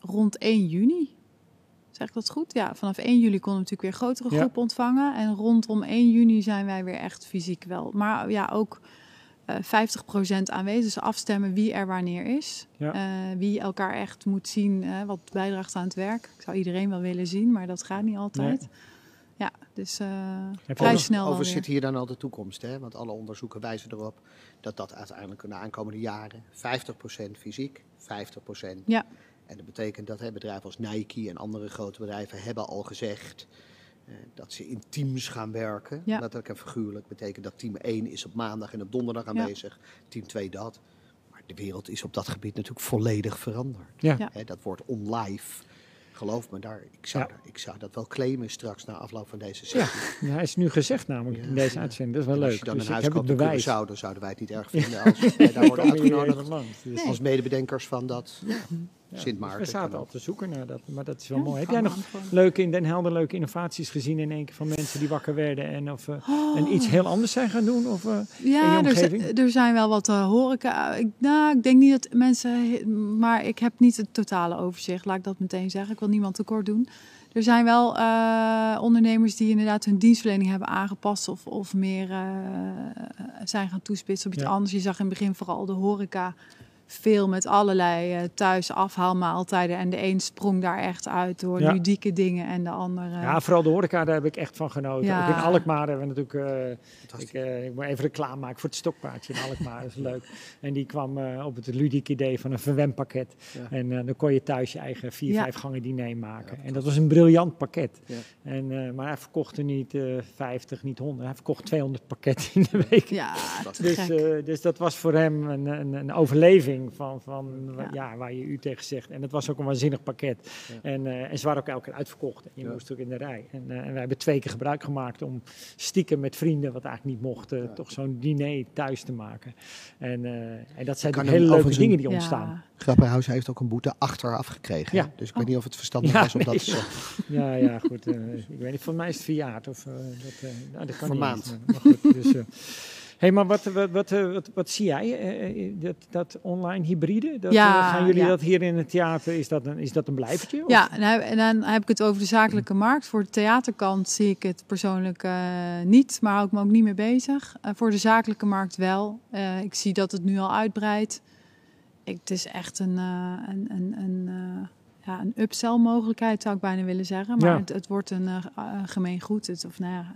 rond 1 juni. Zeg ik dat goed? Ja, vanaf 1 juli konden we natuurlijk weer grotere Ja. groepen ontvangen. En rondom 1 juni zijn wij weer echt fysiek wel. Maar ja, ook 50% aanwezig. Dus afstemmen wie er wanneer is. Ja. Eh, wie elkaar echt moet zien, eh, wat bijdraagt aan het werk. Ik zou iedereen wel willen zien, maar dat gaat niet altijd. Ja, dus eh vrij over- snel Over zit hier dan al de toekomst, hè? want alle onderzoeken wijzen erop dat dat uiteindelijk in de aankomende jaren 50% fysiek, 50%. Ja. En dat betekent dat hè, bedrijven als Nike en andere grote bedrijven hebben al gezegd eh, dat ze in teams gaan werken. Ja. Dat en figuurlijk betekent dat team 1 is op maandag en op donderdag aanwezig, team 2 dat. Maar de wereld is op dat gebied natuurlijk volledig veranderd. Ja. Ja. Hè, dat wordt onlive. Geloof me, daar, ik, zou, Ja. daar- ik zou dat wel claimen straks na afloop van deze Ja, sessie. ja, is nu gezegd namelijk Ja, in deze ja. uitzending. Dat is wel En als leuk. je dan Dus een huis koopt in zouden wij het niet erg [laughs] vinden als daar worden uitgenodigd. Dus- als medebedenkers van dat ja, Sint Maarten. We zaten al te zoeken naar dat, maar dat is wel Ja, mooi. Heb jij nog leuke in Den Helder leuke innovaties gezien in één keer van mensen die wakker werden en of eh, Oh. en iets heel anders zijn gaan doen? Of, eh, in je Ja, er, er zijn wel wat eh, horeca. Ik, nou, ik denk niet dat mensen, maar ik heb niet het totale overzicht. Laat ik dat meteen zeggen. Ik wil niemand tekort doen. Er zijn wel eh, ondernemers die inderdaad hun dienstverlening hebben aangepast of, of meer eh, zijn gaan toespitsen op iets Ja. anders. Je zag in het begin vooral de horeca veel met allerlei eh, thuis afhaalmaaltijden. En de een sprong daar echt uit door Ja. ludieke dingen en de andere... ja, vooral de horeca, daar heb ik echt van genoten. Ja. Ook in Alkmaar hebben we natuurlijk... eh, ik, eh, ik moet even reclame maken voor het stokpaardje in Alkmaar, dat is leuk. En die kwam eh, op het ludieke idee van een verwempakket. Ja. En eh, dan kon je thuis je eigen vier, Ja. vijf gangen diner maken. Ja, en dat was een briljant pakket. Ja. En, eh, maar hij verkocht er niet eh 50, niet 100. Hij verkocht 200 pakketten in de week. Ja, Dus, gek. eh, dus dat was voor hem een, een, een overleving van, van Ja. ja. waar je u tegen zegt. En dat was ook een waanzinnig pakket. Ja. En, eh, en ze waren ook elke keer uitverkocht. En je Ja. moest ook in de rij. En, eh, en wij hebben twee keer gebruik gemaakt om stiekem met vrienden, wat eigenlijk niet mocht, eh, Ja. toch zo'n diner thuis te maken. En, eh, en dat zijn kan hele leuke dingen die ontstaan. Grapperhaus heeft ook een boete achteraf gekregen. Ja. Dus ik weet niet of het verstandig [laughs] Ja, was om dat te zeggen. Ja, ja, goed. ik weet niet, voor mij is het verjaard. Of, dat, eh, nou, dat kan Vermaand. niet. Maar goed, dus, eh, [laughs] hey, maar wat, wat, wat, eh, wat, wat zie jij? eh, eh, dat, dat online hybride? Dat, Ja, gaan jullie ja. dat hier in het theater, is dat een, is dat een blijvertje? of? Ja, en dan- en dan heb ik het over de zakelijke markt. Voor de theaterkant zie ik het persoonlijk niet, maar hou ik me ook niet mee bezig. Voor de zakelijke markt wel. Ik zie dat het nu al uitbreidt. Ik, het is echt een, een, een, een, ja, een upsell mogelijkheid, zou ik bijna willen zeggen. Maar Ja. het, het wordt een eh, een gemeen goed. Het, of nou ja,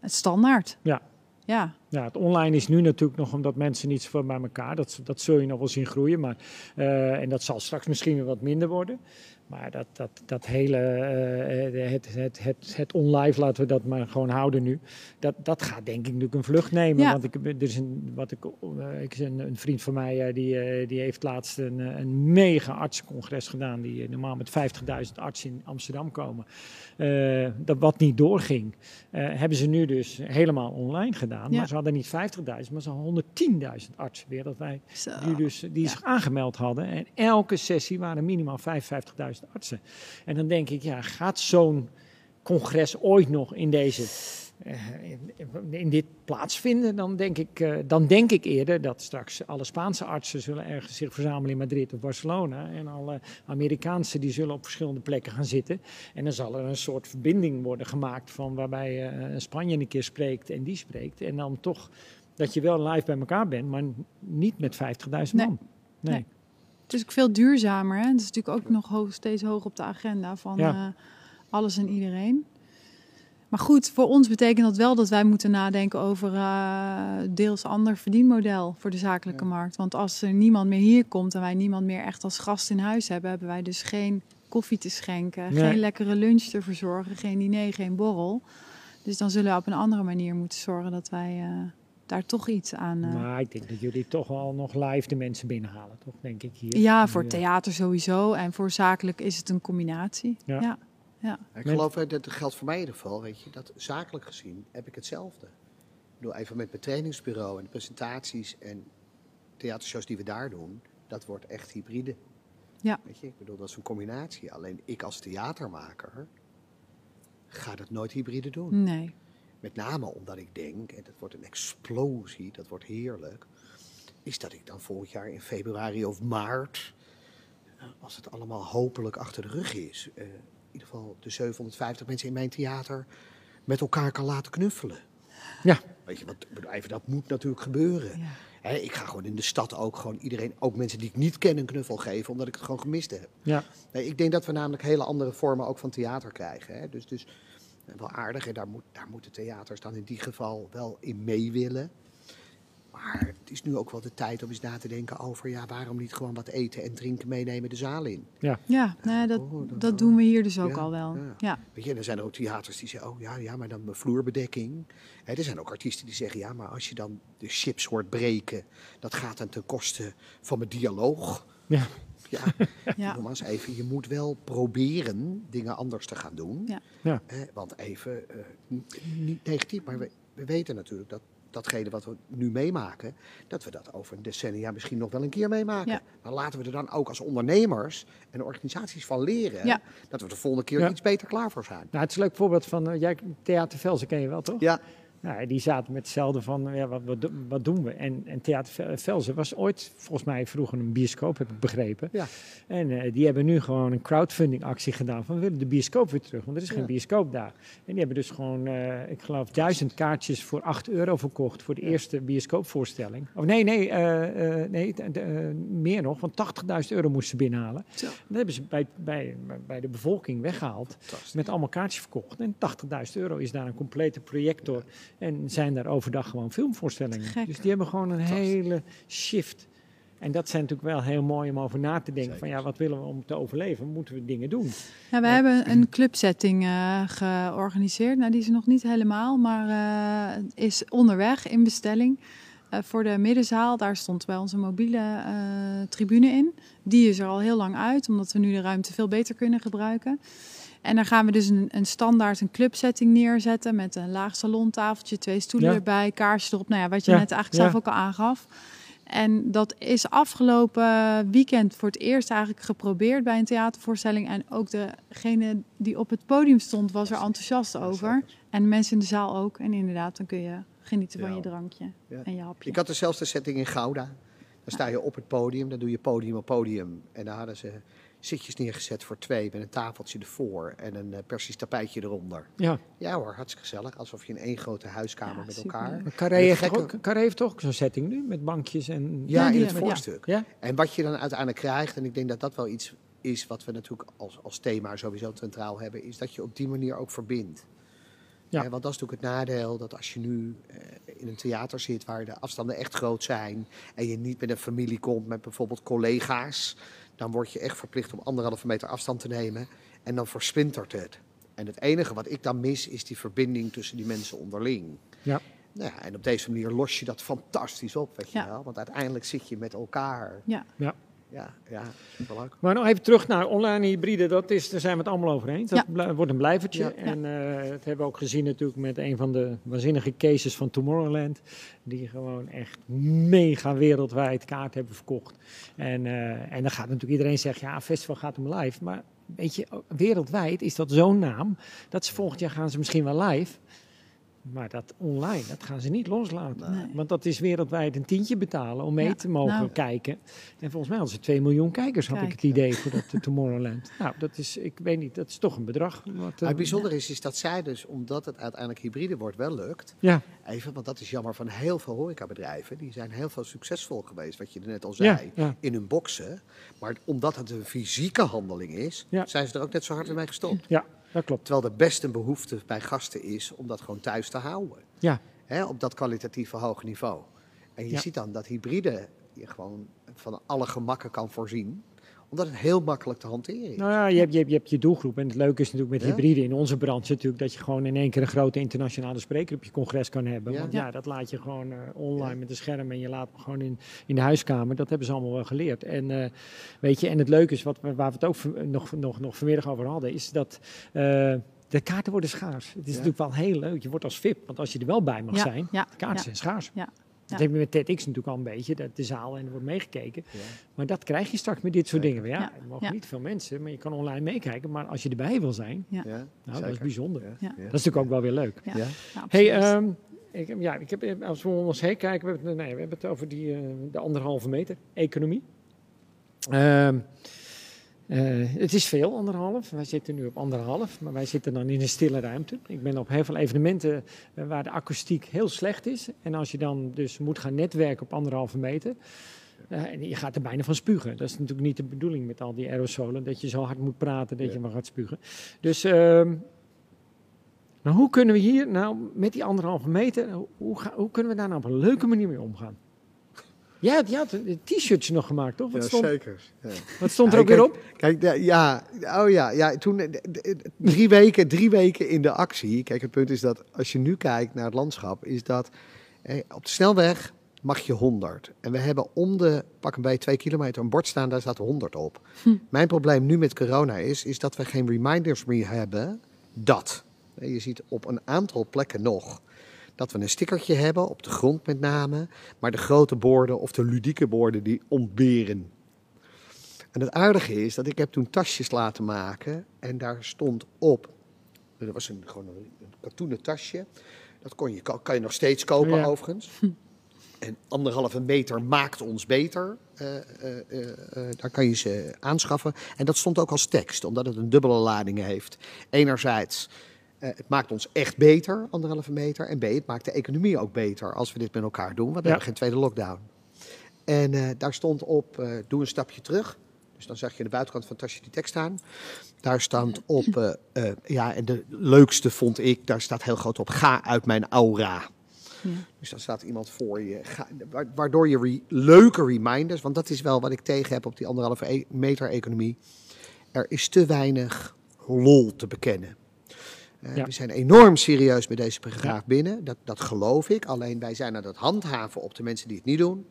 het standaard. Ja. Ja, Ja, het online is nu natuurlijk nog omdat mensen niet zoveel bij elkaar. Dat, dat zul je nog wel zien groeien. Maar, eh, en dat zal straks misschien weer wat minder worden. Maar dat, dat, dat hele, eh, het, het, het, het online, laten we dat maar gewoon houden nu. Dat, dat gaat denk ik natuurlijk een vlucht nemen. Ja. Want ik, er is een, wat ik, eh, ik een, een vriend van mij, eh, die, eh, die heeft laatst een, eh, een mega artsencongres gedaan. Die eh, normaal met 50.000 artsen in Amsterdam komen. Eh, dat wat niet doorging, eh, hebben ze nu dus helemaal online gedaan. Ja. Maar ze hadden niet 50.000, maar ze hadden 110.000 artsen wereldwijd. Die, dus, die ja. zich aangemeld hadden. En elke sessie waren minimaal 55.000 artsen. En dan denk ik, ja, gaat zo'n congres ooit nog in deze... eh, in, dit plaatsvinden, dan denk, ik, eh, dan denk ik eerder dat straks alle Spaanse artsen zullen ergens zich verzamelen in Madrid of Barcelona. En alle Amerikaanse die zullen op verschillende plekken gaan zitten. En dan zal er een soort verbinding worden gemaakt van waarbij eh, Spanje een keer spreekt en die spreekt. En dan toch dat je wel live bij elkaar bent, maar niet met 50.000 Nee. man. Nee. Nee. Het is ook veel duurzamer. Hè? Het is natuurlijk ook nog hoog, steeds hoog op de agenda van Ja. eh, alles en iedereen. Maar goed, voor ons betekent dat wel dat wij moeten nadenken over eh, deels ander verdienmodel voor de zakelijke markt. Want als er niemand meer hier komt en wij niemand meer echt als gast in huis hebben, hebben wij dus geen koffie te schenken, Nee. geen lekkere lunch te verzorgen, geen diner, geen borrel. Dus dan zullen we op een andere manier moeten zorgen dat wij eh, daar toch iets aan. eh, Maar ik denk dat jullie toch wel nog live de mensen binnenhalen, toch? Denk ik hier. Ja, voor Ja. theater sowieso. En voor zakelijk is het een combinatie. Ja. Ja. ja. Ik geloof eh, dat dat geldt voor mij in ieder geval, weet je, dat zakelijk gezien heb ik hetzelfde. Ik bedoel, even met mijn trainingsbureau en de presentaties en theatershows die we daar doen, dat wordt echt hybride. Ja. Weet je, ik bedoel, dat is een combinatie. Alleen ik als theatermaker ga dat nooit hybride doen. Nee. Met name omdat ik denk, en dat wordt een explosie, dat wordt heerlijk, is dat ik dan volgend jaar in februari of maart, als het allemaal hopelijk achter de rug is, eh, in ieder geval de 750 mensen in mijn theater met elkaar kan laten knuffelen. Ja. Weet je, bedoel, even, dat moet natuurlijk gebeuren. Ja. Ik ga gewoon in de stad ook gewoon iedereen, ook mensen die ik niet ken, een knuffel geven, omdat ik het gewoon gemist heb. Ja. Nee, ik denk dat we namelijk hele andere vormen ook van theater krijgen. Hè? Dus, dus wel aardig. En daar, moet, daar moeten theaters dan in die geval wel in mee willen. Maar het is nu ook wel de tijd om eens na te denken over... ja, waarom niet gewoon wat eten en drinken meenemen de zaal in? Ja. Ja, nee, dat, oh, dat- dat doen we hier dus ook Ja, al wel. ja. Ja. Weet je, en er zijn er ook theaters die zeggen... oh ja, ja maar dan mijn vloerbedekking. Hè, er zijn ook artiesten die zeggen... ja, maar als je dan de chips hoort breken... dat gaat dan ten koste van mijn dialoog. Ja. Ja, [laughs] Ja. nogmaals even, je moet wel proberen dingen anders te gaan doen. Ja. Ja. Hè, want even, eh, niet negatief, maar we, we weten natuurlijk dat datgene wat we nu meemaken, dat we dat over een decennia misschien nog wel een keer meemaken. Ja. Maar laten we er dan ook als ondernemers en organisaties van leren, Ja. dat we de volgende keer Ja. iets beter klaar voor zijn. Nou, het is een leuk voorbeeld van, eh, jij, Theater Velsen ken je wel, toch? Ja, Nou, die zaten met hetzelfde van, ja, wat, wat, do- wat doen we? En, en Theater Ve- Velsen was ooit, volgens mij vroeger een bioscoop, heb ik begrepen. Ja. En eh, die hebben nu gewoon een crowdfunding actie gedaan van, we willen de bioscoop weer terug, want er is geen Ja. bioscoop daar. En die hebben dus gewoon, eh, ik geloof, duizend kaartjes voor 8 euro verkocht voor de eerste bioscoopvoorstelling. Of nee, nee, eh, nee meer nog, want 80.000 euro moesten ze binnenhalen. Dat hebben ze bij, bij, bij de bevolking weggehaald. Met allemaal kaartjes verkocht. En 80.000 euro is daar een complete projector. En zijn daar overdag gewoon filmvoorstellingen. Gek. Dus die hebben gewoon een hele shift. En dat zijn natuurlijk wel heel mooi om over na te denken. Zeker. Van ja, wat willen we om te overleven? Moeten we dingen doen? Ja, we Ja. hebben een clubsetting eh, georganiseerd. Nou, die is er nog niet helemaal, maar eh, is onderweg in bestelling. Eh, voor de middenzaal, daar stond bij ons een mobiele eh, tribune in. Die is er al heel lang uit, omdat we nu de ruimte veel beter kunnen gebruiken. En daar gaan we dus een, een standaard een clubsetting neerzetten met een laag salontafeltje, twee stoelen Ja. erbij, kaarsjes erop. Nou ja, wat je Ja, net eigenlijk ja. zelf ook al aangaf. En dat is afgelopen weekend voor het eerst eigenlijk geprobeerd bij een theatervoorstelling. En ook degene die op het podium stond was er enthousiast over. En de mensen in de zaal ook. En inderdaad, dan kun je genieten van Ja. je drankje Ja. en je hapje. Ik had dezelfde setting in Gouda. Dan sta je op het podium, dan doe je podium op podium. En daar hadden ze zitjes neergezet voor twee met een tafeltje ervoor en een eh, persisch tapijtje eronder. Ja, Ja hoor, hartstikke gezellig. Alsof je in één grote huiskamer Ja, met elkaar... Carré heeft, toch gekke- ook, Carré heeft toch zo'n setting nu? Met bankjes en... Ja, in het voorstuk. Ja? En wat je dan uiteindelijk krijgt, en ik denk dat dat wel iets is wat we natuurlijk als, als thema sowieso centraal hebben, is dat je op die manier ook verbindt. Ja. Hè, want dat is natuurlijk het nadeel dat als je nu eh, in een theater zit waar de afstanden echt groot zijn en je niet met een familie komt met bijvoorbeeld collega's, dan word je echt verplicht om anderhalve meter afstand te nemen en dan versplintert het. En het enige wat ik dan mis is die verbinding tussen die mensen onderling. Ja. Nou ja, en op deze manier los je dat fantastisch op, weet je Ja. wel. Want uiteindelijk zit je met elkaar. Ja. Ja. Ja, ja, superleuk. Maar nog even terug naar online hybride. Dat is, daar zijn we het allemaal over eens. Dat Ja. wordt een blijvertje. Ja. En eh, dat hebben we ook gezien natuurlijk met een van de waanzinnige cases van Tomorrowland. Die gewoon echt mega wereldwijd kaart hebben verkocht. En, eh, en dan gaat natuurlijk iedereen zeggen, ja, festival gaat om live. Maar weet je, wereldwijd is dat zo'n naam. Dat ze volgend jaar gaan ze misschien wel live. Maar dat online, dat gaan ze niet loslaten. Nee. Want dat is wereldwijd een tientje betalen om mee Ja, te mogen nou. kijken. En volgens mij hadden ze 2 miljoen kijkers, had ik het idee, voor dat eh, Tomorrowland. [laughs] Nou, dat is, ik weet niet, dat is toch een bedrag. Wat, Maar eh, het bijzondere is, is dat zij dus, omdat het uiteindelijk hybride wordt, wel lukt. Ja, even, want dat is jammer van heel veel horecabedrijven. Die zijn heel veel succesvol geweest, wat je net al zei, Ja, ja. in hun boksen. Maar omdat het een fysieke handeling is, Ja. zijn ze er ook net zo hard mee gestopt. Ja, dat klopt. Terwijl er best een behoefte bij gasten is om dat gewoon thuis te houden. Ja, Hè, op dat kwalitatieve hoge niveau. En je Ja. ziet dan dat hybride je gewoon van alle gemakken kan voorzien. Omdat het heel makkelijk te hanteren is. nou ja, je hebt, je, hebt, je hebt je doelgroep. En het leuke is natuurlijk met Ja. hybride in onze branche natuurlijk dat je gewoon in één keer een grote internationale spreker op je congres kan hebben. Ja. Want Ja. dat laat je gewoon eh, online Ja. met een scherm en je laat hem gewoon in, in de huiskamer. Dat hebben ze allemaal wel geleerd. En eh, weet je, en het leuke is, wat, we- waar we het ook van- nog, nog, nog vanmiddag over hadden, is dat eh, de kaarten worden schaars. Het is Ja. natuurlijk wel heel leuk. Je wordt als VIP, want als je er wel bij mag Ja, zijn, ja, de kaarten ja. zijn schaars. Ja, Dat ja. heb je met TEDx natuurlijk al een beetje, de, de zaal en er wordt meegekeken. Ja. Maar dat krijg je straks met dit soort Zeker. dingen. Ja, Ja, er mogen ja. niet veel mensen, maar je kan online meekijken. Maar als je erbij wil zijn, Ja. Ja, nou, dat is bijzonder. Ja. Ja. Ja. Dat is natuurlijk ook wel weer leuk. Ja. Ja. Ja, Hey, ehm, ik, ja, ik heb, als we om ons heen kijken, we hebben, nee, we hebben het over die, eh, de anderhalve meter economie. Ehm, eh, het is veel, anderhalf. Wij zitten nu op anderhalf, maar wij zitten dan in een stille ruimte. Ik ben op heel veel evenementen eh, waar de akoestiek heel slecht is. En als je dan dus moet gaan netwerken op anderhalve meter, eh, en je gaat er bijna van spugen. Dat is natuurlijk niet de bedoeling met al die aerosolen, dat je zo hard moet praten dat Ja. je maar gaat spugen. Dus nou, hoe kunnen we hier nou met die anderhalve meter, hoe, hoe kunnen we daar nou op een leuke manier mee omgaan? Ja, had, je had een t-shirtje nog gemaakt, toch? Wat, Ja, stond, zeker. Ja. wat stond er Ja, ook weer op? Kijk, ja, oh ja, ja toen eh, drie weken, drie weken in de actie. Kijk, het punt is dat als je nu kijkt naar het landschap, is dat eh, op de snelweg mag je 100. En we hebben om de, pak een bij twee kilometer, een bord staan, daar staat 100 op. Mijn probleem nu met corona is, is dat we geen reminders meer hebben dat. Eh, Je ziet op een aantal plekken nog dat we een stickertje hebben, op de grond met name. Maar de grote borden of de ludieke borden die ontberen. En het aardige is dat ik heb toen tasjes laten maken en daar stond op, dat was een, gewoon een, een katoenen tasje. Dat kon je, kan je nog steeds kopen Ja. overigens. En anderhalve meter maakt ons beter. Eh, eh, eh, daar kan je ze aanschaffen. En dat stond ook als tekst, omdat het een dubbele lading heeft. Enerzijds, eh, het maakt ons echt beter, anderhalve meter. En B, het maakt de economie ook beter als we dit met elkaar doen. Want we Ja. hebben geen tweede lockdown. En eh, daar stond op, eh, doe een stapje terug. Dus dan zag je aan de buitenkant van het tasje die tekst staan. Daar staat op, ja, en de leukste vond ik, daar staat heel groot op, ga uit mijn aura. Ja. Dus dan staat iemand voor je, ga- wa- waardoor je re- leuke reminders, want dat is wel wat ik tegen heb op die anderhalve e- meter economie. Er is te weinig lol te bekennen. Eh, Ja. We zijn enorm serieus met deze paragraaf binnen, dat, dat geloof ik. Alleen wij zijn aan het handhaven op de mensen die het niet doen.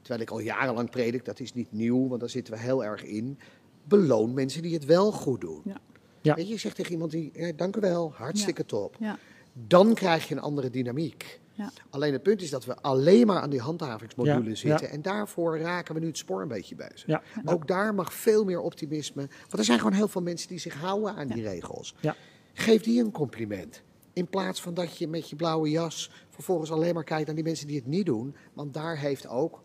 Terwijl ik al jarenlang predik, dat is niet nieuw, want daar zitten we heel erg in. Beloon mensen die het wel goed doen. Ja. Ja. Weet je, je zegt tegen iemand die, eh, dank u wel, hartstikke top. Ja. Dan krijg je een andere dynamiek. Ja. Alleen het punt is dat we alleen maar aan die handhavingsmodule Ja, zitten. En daarvoor raken we nu het spoor een beetje bezig. Ja. Ook daar mag veel meer optimisme. Want er zijn gewoon heel veel mensen die zich houden aan die regels. Ja. Geef die een compliment. In plaats van dat je met je blauwe jas vervolgens alleen maar kijkt naar die mensen die het niet doen. Want daar heeft ook,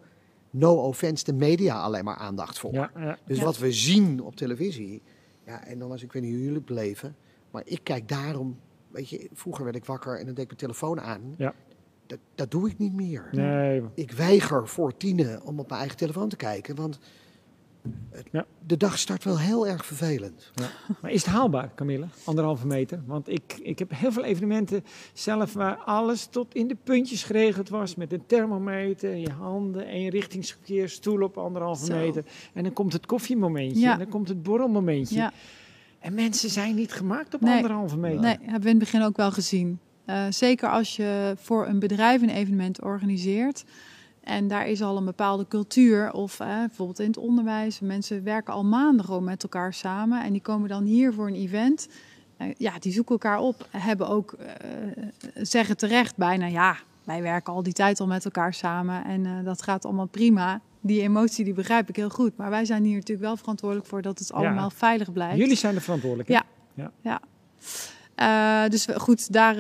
no offense, de media alleen maar aandacht voor. Ja, ja. Dus Ja. wat we zien op televisie. Ja, en dan als ik weet niet hoe jullie beleven. Maar ik kijk daarom. Weet je, vroeger werd ik wakker en dan deed ik mijn telefoon aan. Ja. Dat, dat doe ik niet meer. Nee, Ik weiger voor tienen om op mijn eigen telefoon te kijken. Want Ja. de dag start wel heel erg vervelend. Maar is het haalbaar, Camille? Anderhalve meter? Want ik, ik heb heel veel evenementen zelf waar alles tot in de puntjes geregeld was. Met een thermometer, je handen, eenrichtingsverkeer, stoel op anderhalve Zo. meter. En dan komt het koffiemomentje, Ja. en dan komt het borrelmomentje. Ja. En mensen zijn niet gemaakt op Nee. anderhalve meter. Nee, hebben we in het begin ook wel gezien. Eh, zeker als je voor een bedrijf een evenement organiseert. En daar is al een bepaalde cultuur. Of eh, bijvoorbeeld in het onderwijs. Mensen werken al maanden gewoon met elkaar samen. En die komen dan hier voor een event. Eh, ja, die zoeken elkaar op. Hebben ook, eh, zeggen terecht bijna, ja, wij werken al die tijd al met elkaar samen. En eh, dat gaat allemaal prima. Die emotie die begrijp ik heel goed. Maar wij zijn hier natuurlijk wel verantwoordelijk voor dat het allemaal veilig blijft. Jullie zijn er verantwoordelijk. hè? Ja. Eh, dus goed, daar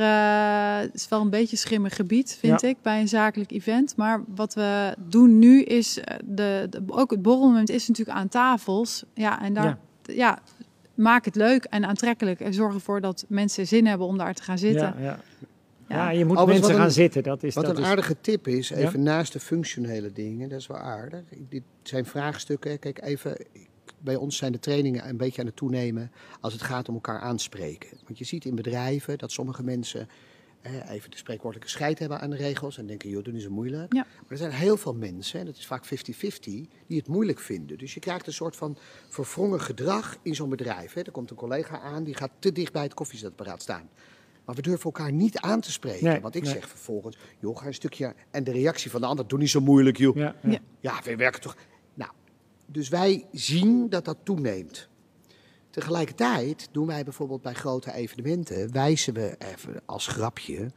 eh, is wel een beetje schimmig gebied, vind Ja. ik, bij een zakelijk event. Maar wat we doen nu is, eh, de, de- ook het borrelmoment is natuurlijk aan tafels. Ja, en daar, ja. maak het leuk en aantrekkelijk. En zorg ervoor dat mensen zin hebben om daar te gaan zitten. Ja, ja. Ja, je moet Overigens, mensen wat gaan een- zitten. Dat is, Wat dat een is, aardige tip is, Ja. even naast de functionele dingen, dat is wel aardig. Dit zijn vraagstukken. Kijk, even, bij ons zijn de trainingen een beetje aan het toenemen als het gaat om elkaar aanspreken. Want je ziet in bedrijven dat sommige mensen eh, even de spreekwoordelijke scheid hebben aan de regels en denken, joh, doen is zo moeilijk. Ja. Maar er zijn heel veel mensen, en dat is vaak 50-50, die het moeilijk vinden. Dus je krijgt een soort van verwrongen gedrag in zo'n bedrijf. Hè. Er komt een collega aan, die gaat te dicht bij het koffiezetapparaat staan. Maar we durven elkaar niet aan te spreken. Nee, want ik nee. zeg vervolgens, joh, ga een stukje... En de reactie van de ander, doe niet zo moeilijk, joh. Ja, ja, ja. Ja. we werken toch... Dus wij zien dat dat toeneemt. Tegelijkertijd doen wij bijvoorbeeld bij grote evenementen... wijzen we even als grapje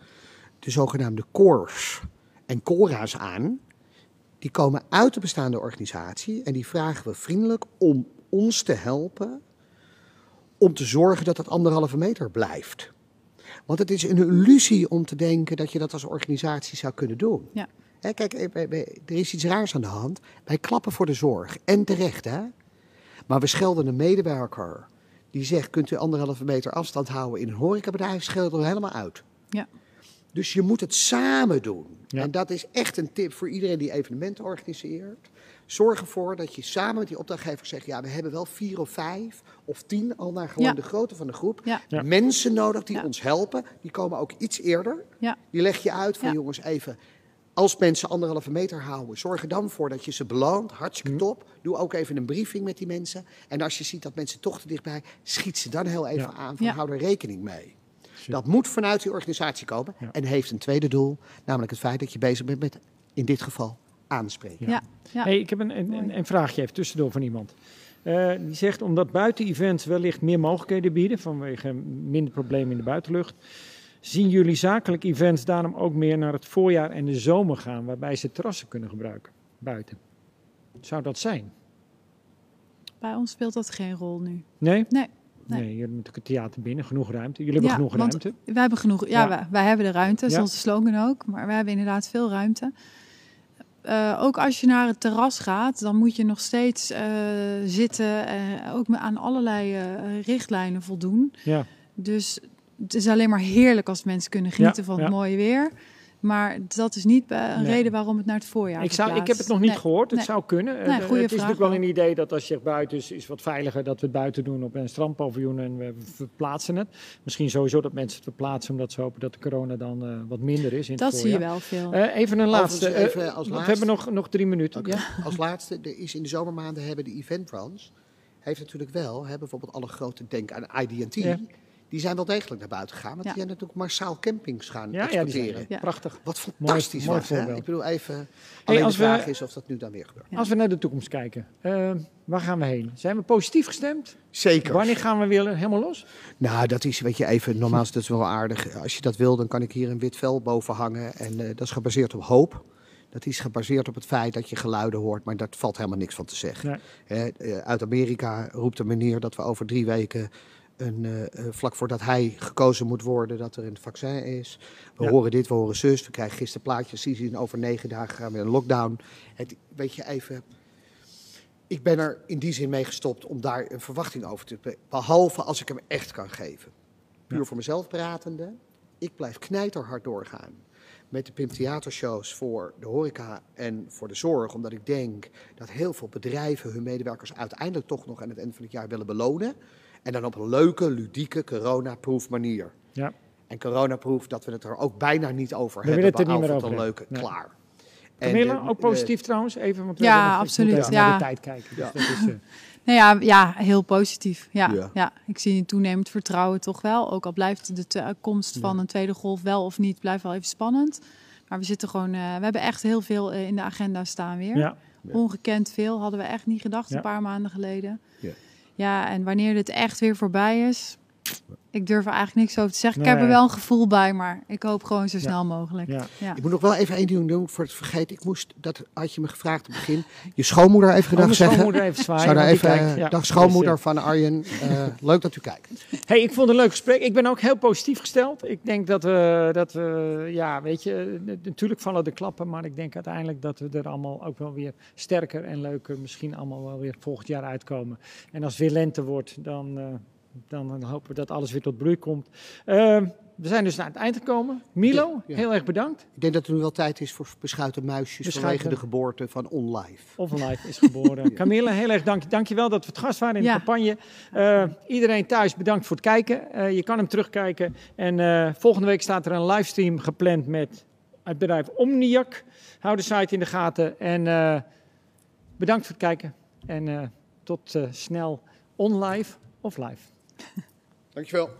de zogenaamde cores en cora's aan. Die komen uit de bestaande organisatie... en die vragen we vriendelijk om ons te helpen... om te zorgen dat dat anderhalve meter blijft. Want het is een illusie om te denken dat je dat als organisatie zou kunnen doen. Ja. Hè, kijk, eh, er is iets raars aan de hand. Wij klappen voor de zorg. En terecht, hè? Maar we schelden een medewerker die zegt: kunt u anderhalve meter afstand houden in een horecabedrijf? Schelden we helemaal uit. Ja. Dus je moet het samen doen. Ja. En dat is echt een tip voor iedereen die evenementen organiseert. Zorg ervoor dat je samen met die opdrachtgever zegt: ja, we hebben wel vier of vijf of tien, al naar gewoon Ja. de grootte van de groep. Ja. Ja. Mensen nodig die Ja. ons helpen. Die komen ook iets eerder. Ja. Die leg je uit van Ja. jongens even. Als mensen anderhalve meter houden, zorg er dan voor dat je ze beloont. Hm. Hartstikke top. Doe ook even een briefing met die mensen. En als je ziet dat mensen toch te dichtbij, schiet ze dan heel even Ja. aan van Ja. hou er rekening mee. Dat moet vanuit die organisatie komen. Ja. En heeft een tweede doel, namelijk het feit dat je bezig bent met, in dit geval, aanspreken. Ja. Ja. Hey, ik heb een, een, een, een vraagje even tussendoor van iemand. Eh, die zegt, omdat buiten-events wellicht meer mogelijkheden bieden vanwege minder problemen in de buitenlucht, zien jullie zakelijke events daarom ook meer naar het voorjaar en de zomer gaan, waarbij ze terrassen kunnen gebruiken buiten? Zou dat zijn? Bij ons speelt dat geen rol nu. Nee? Nee. Nee, Nee. jullie hebben natuurlijk het theater binnen, genoeg ruimte. Jullie hebben Ja, genoeg ruimte. Wij hebben genoeg. Ja, Ja. Wij, wij hebben de ruimte. Ja. onze slogan ook. Maar we hebben inderdaad veel ruimte. Eh, ook als je naar het terras gaat, dan moet je nog steeds eh, zitten. eh, ook aan allerlei richtlijnen voldoen. Ja. Dus het is alleen maar heerlijk als mensen kunnen genieten Ja, van het ja. mooie weer. Maar dat is niet eh, een Nee. reden waarom het naar het voorjaar Ik, zou, ik heb het nog niet Nee. gehoord. Het Nee. zou kunnen. Eh, het is natuurlijk wel een idee dat als je zegt buiten is, is wat veiliger dat we het buiten doen op een strandpaviljoen en we verplaatsen het. Misschien sowieso dat mensen het verplaatsen omdat ze hopen dat de corona dan eh, wat minder is in Dat het zie je voorjaar. wel veel. Eh, even een laatste. Eh, even als we hebben nog, nog drie minuten. Ja? Als laatste, er is in de zomermaanden hebben de eventbranche, heeft natuurlijk wel, hè, bijvoorbeeld alle grote, denk aan IDT, Ja. Die zijn wel degelijk naar buiten gegaan. Want Ja. die zijn natuurlijk massaal campings gaan exporteren. er. Ja. prachtig. Wat fantastisch mooi was, hè? voorbeeld. Ik bedoel even, alleen als de we- vraag is of dat nu dan weer gebeurt. Ja. Als we naar de toekomst kijken, eh, waar gaan we heen? Zijn we positief gestemd? Zeker. Wanneer gaan we weer helemaal los? Nou, dat is, weet je, even, normaal is dat wel aardig. Als je dat wil, dan kan ik hier een wit vel boven hangen. En eh, dat is gebaseerd op hoop. Dat is gebaseerd op het feit dat je geluiden hoort, maar daar valt helemaal niks van te zeggen. Nee. Eh, uit Amerika roept een meneer dat we over drie weken, een, eh, eh, vlak voordat hij gekozen moet worden, dat er een vaccin is. We Ja. horen dit, we horen zus. We krijgen gisteren plaatjes, zie zien over negen dagen gaan we in een lockdown. Het, weet je, even... Ik ben er in die zin mee gestopt om daar een verwachting over te... Behalve als ik hem echt kan geven. Puur Ja. voor mezelf pratende. Ik blijf knijterhard doorgaan met de Pimp Theatershows voor de horeca en voor de zorg. Omdat ik denk dat heel veel bedrijven hun medewerkers uiteindelijk toch nog aan het eind van het jaar willen belonen. En dan op een leuke, ludieke, corona-proof manier. Ja. En corona-proof dat we het er ook bijna niet over We hebben. willen het er niet meer over een leuke. Nee. klaar. En Camilla, de- ook positief trouwens? Even, want we Ja, absoluut, even naar ja. de tijd kijken. Dus Ja. dat is, eh, [laughs] Nou ja, ja, heel positief. Ja, Ja. ja. ik zie een toenemend vertrouwen toch wel. Ook al blijft de te- komst van een tweede golf wel of niet, blijft wel even spannend. Maar we zitten gewoon, eh, we hebben echt heel veel eh, in de agenda staan weer. Ongekend veel, hadden we echt niet gedacht Ja. een paar maanden geleden. Ja. Ja, en wanneer dit echt weer voorbij is, ik durf er eigenlijk niks over te zeggen. Ik heb er wel een gevoel bij, maar ik hoop gewoon zo Ja. snel mogelijk. Ja. Ja. Ik moet nog wel even één ding doen voor het vergeten. Ik moest, dat had je me gevraagd op het begin, je schoonmoeder even Oh, gedag zeggen. schoonmoeder even zwaaien. Zou daar even, dag schoonmoeder van Arjen, eh, leuk dat u kijkt. hey, ik vond het een leuk gesprek. Ik ben ook heel positief gesteld. Ik denk dat we, dat we ja, weet je, natuurlijk vallen de klappen, maar ik denk uiteindelijk dat we er allemaal ook wel weer sterker en leuker, misschien allemaal wel weer volgend jaar uitkomen. En als het weer lente wordt, dan, eh, dan hopen we dat alles weer tot bloei komt. Ehm, we zijn dus naar het eind gekomen. Milo, Ja. heel erg bedankt. Ik denk dat het nu wel tijd is voor beschuiten muisjes Beschuiten. vanwege de geboorte van OnLive. Offenlife is geboren. [laughs] Camille, heel erg dank, dankjewel dat we het gast waren in Ja. de campagne. Eh, iedereen thuis bedankt voor het kijken. Eh, je kan hem terugkijken. En eh, volgende week staat er een livestream gepland met het bedrijf Omniac. Hou de site in de gaten. En eh, bedankt voor het kijken. En eh, tot snel on live of live. Dankjewel.